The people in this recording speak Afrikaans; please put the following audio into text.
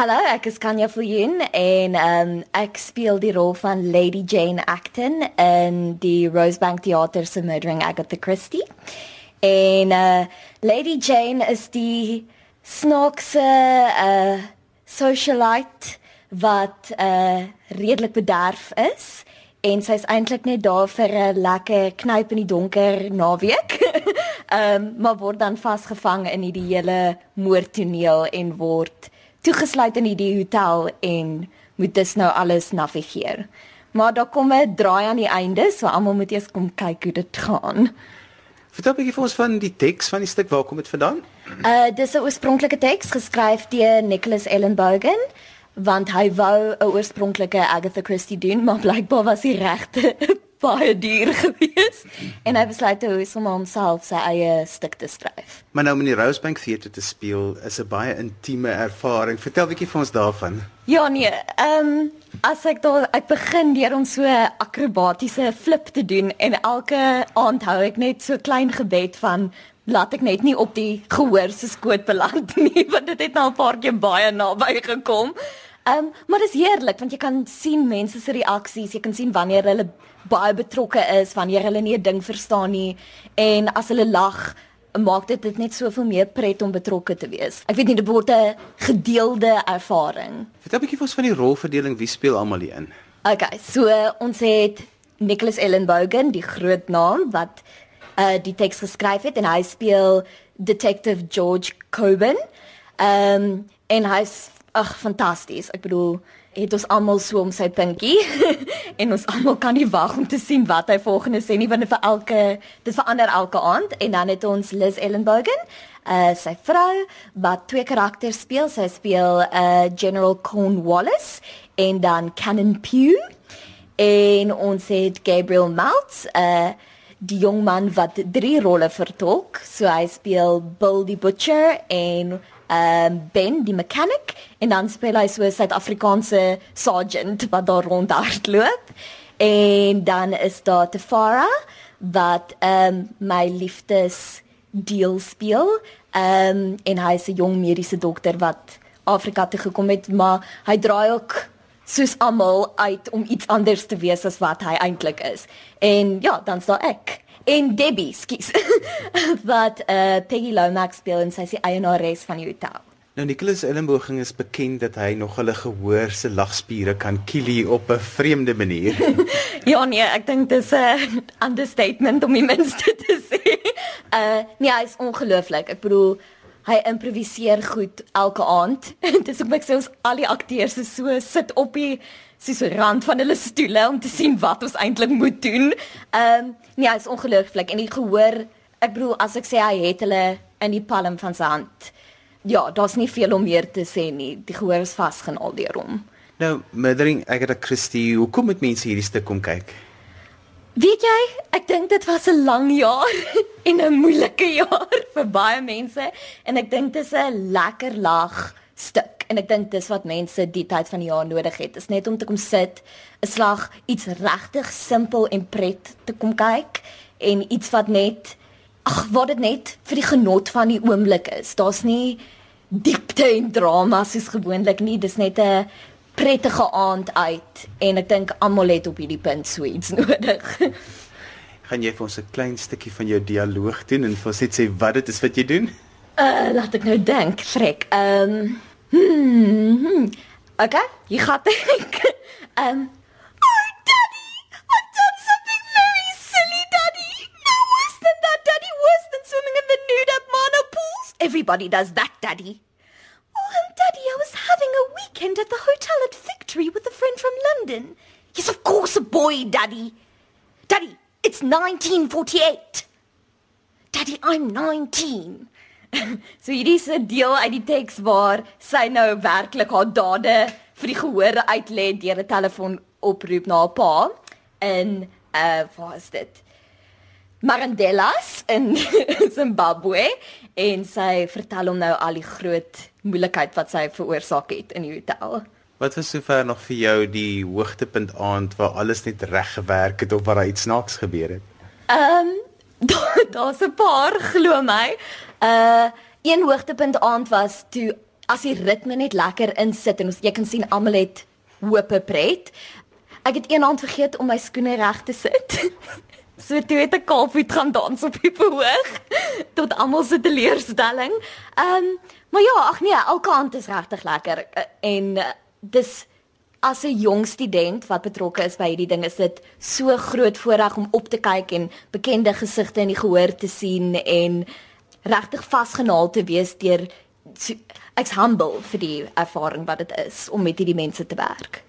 Hallo, ek is Kanya Viljoen en um, ek speel die rol van Lady Jane Acton in die Rosebank Theater se Murdering Agatha Christie. En uh, Lady Jane is die snaakse uh, socialite wat uh, redelik bederf is en sy's eintlik net daar vir 'n lekker knyp in die donker naweek. Ehm um, maar word dan vasgevang in hierdie hele moordtoneel en word toegesluit in hierdie hotel en moet dus nou alles navigeer. Maar daar kom 'n draai aan die einde, so almal moet eers kom kyk hoe dit gaan. Vertel 'n bietjie vir ons van die teks van die stuk, waar kom dit vandaan? Uh dis 'n oorspronklike teks geskryf deur Nicholas Ellenbogen want hy wou 'n oorspronklike Agatha Christie doen, maar blykbaar was hy regte baie duur geweest en hy besluit toe om homself sy eie stuk te skryf. Maar nou om in die Rosebank Theater te speel is 'n baie intieme ervaring. Vertel bietjie vir ons daarvan. Ja nee, ehm um, as ek daar ek begin deur om so akrobatiese flip te doen en elke aand hou ek net so klein gebed van laat ek net nie op die gehoor se skoot beland nie want dit het nou 'n paar keer baie naby gekom. Ehm um, maar dit is heerlik want jy kan sien mense se reaksies, jy kan sien wanneer hulle baie betrokke is, wanneer hulle nie 'n ding verstaan nie en as hulle lag maak dit dit net soveel meer pret om betrokke te wees. Ek weet nie dit word 'n gedeelde ervaring. Vertel 'n bietjie vir ons van die rolverdeling, wie speel almal hier in? Okay, so ons het Nicholas Ellenbogen, die groot naam wat uh die teks geskryf het en hy speel Detective George Coben. Ehm um, en hy's ag fantasties. Ek bedoel, het ons almal so om sy pinkie en ons almal kan nie wag om te sien wat hy volgende sê nie want vir elke dit verander elke aand en dan het ons Liz Ellenbogen, uh sy vrou wat twee karakters speel. Sy speel uh General Cornwallis en dan Cannon Pugh en ons het Gabriel Maltz, uh die jong man wat drie rolle vertolk. So hy speel Bill die Butcher en ehm um, Ben die mechanic en dan speel hy so 'n Suid-Afrikaanse sergeant wat daar rondhardloop. En dan is daar Tefara wat ehm um, my liefdes deel speel. Ehm um, en hy is 'n jong mediese dokter wat Afrika toe gekom het, maar hy draai ook soos almal uit om iets anders te wees as wat hy eintlik is. En ja, dan's daar ek en Debbie, skus. wat uh, Peggy Lomax speel en sy is die eienares van die hotel. Nou Nicholas Ellenbogen is bekend dat hy nog hulle gehoor se lagspiere kan kielie op 'n vreemde manier. ja nee, ek dink dis 'n understatement om die minste te sê. Uh, nee, hy is ongelooflik. Ek bedoel hy improviseer goed elke aand. dis ook ek sê ons al die akteurs is so sit op die sy so rand van hulle stoele om te sien wat ons eintlik moet doen. Ehm um, nee, hy is ongelooflik en die gehoor, ek bedoel as ek sê hy het hulle in die palm van sy hand. Ja, daar's nie veel om meer te sê nie. Die gehoor is vasgenaal deur hom. Nou, Murdering Agatha Christie, hoekom moet mense hierdie stuk kom kyk? Weet jy, ek dink dit was 'n lang jaar en 'n moeilike jaar vir baie mense. En ek dink dit is 'n lekker lag stuk. En ek dink dis wat mense die tyd van die jaar nodig het. Is net om te kom sit 'n slag iets regtig simpel en pret te kom kyk. En iets wat net ag wat dit net vir die genot van die oomblik is. Daar's nie diepte en drama soos gewoonlik nie. Dis net 'n prettige aand uit en ek dink almal het op hierdie punt so iets nodig gaan jy vir ons 'n klein stukkie van jou dialoog doen en vir ons net sê wat dit is wat jy doen uh laat ek nou dink frek ehm um, Hmm, hmm. Okay, um the nude at Mana pools! Everybody does that, Daddy! Oh, um, Daddy, I was having a weekend at the hotel at Victory with a friend from London. Yes, of course, a boy, Daddy! Daddy, it's 1948! Daddy, I'm 19! so hierdie is 'n deel uit die teks waar sy nou werklik haar dade vir die gehoor uitlê deur 'n telefoon oproep na haar pa in uh waar is dit Marandellas in Zimbabwe en sy vertel hom nou al die groot moeilikheid wat sy veroorsaak het in die hotel. Wat was sover nog vir jou die hoogtepunt aand waar alles net reg gewerk het of waar iets snaaks gebeur het? Ehm um, daar's 'n paar glo my. Uh een hoogtepunt aand was toe as die ritme net lekker insit en ons jy kan sien almal het hoop pret. Ek het eendag vergeet om my skoene reg te sit. So toe het ek kalfvoet gaan dans op die verhoog tot almal se teleurstelling. Ehm um, maar ja, ag nee, elke aand is regtig lekker en uh, dis as 'n jong student wat betrokke is by hierdie ding is dit so groot voorreg om op te kyk en bekende gesigte in die gehoor te sien en regtig vasgenaal te wees deur ek's humble vir die ervaring wat dit is om met hierdie mense te werk.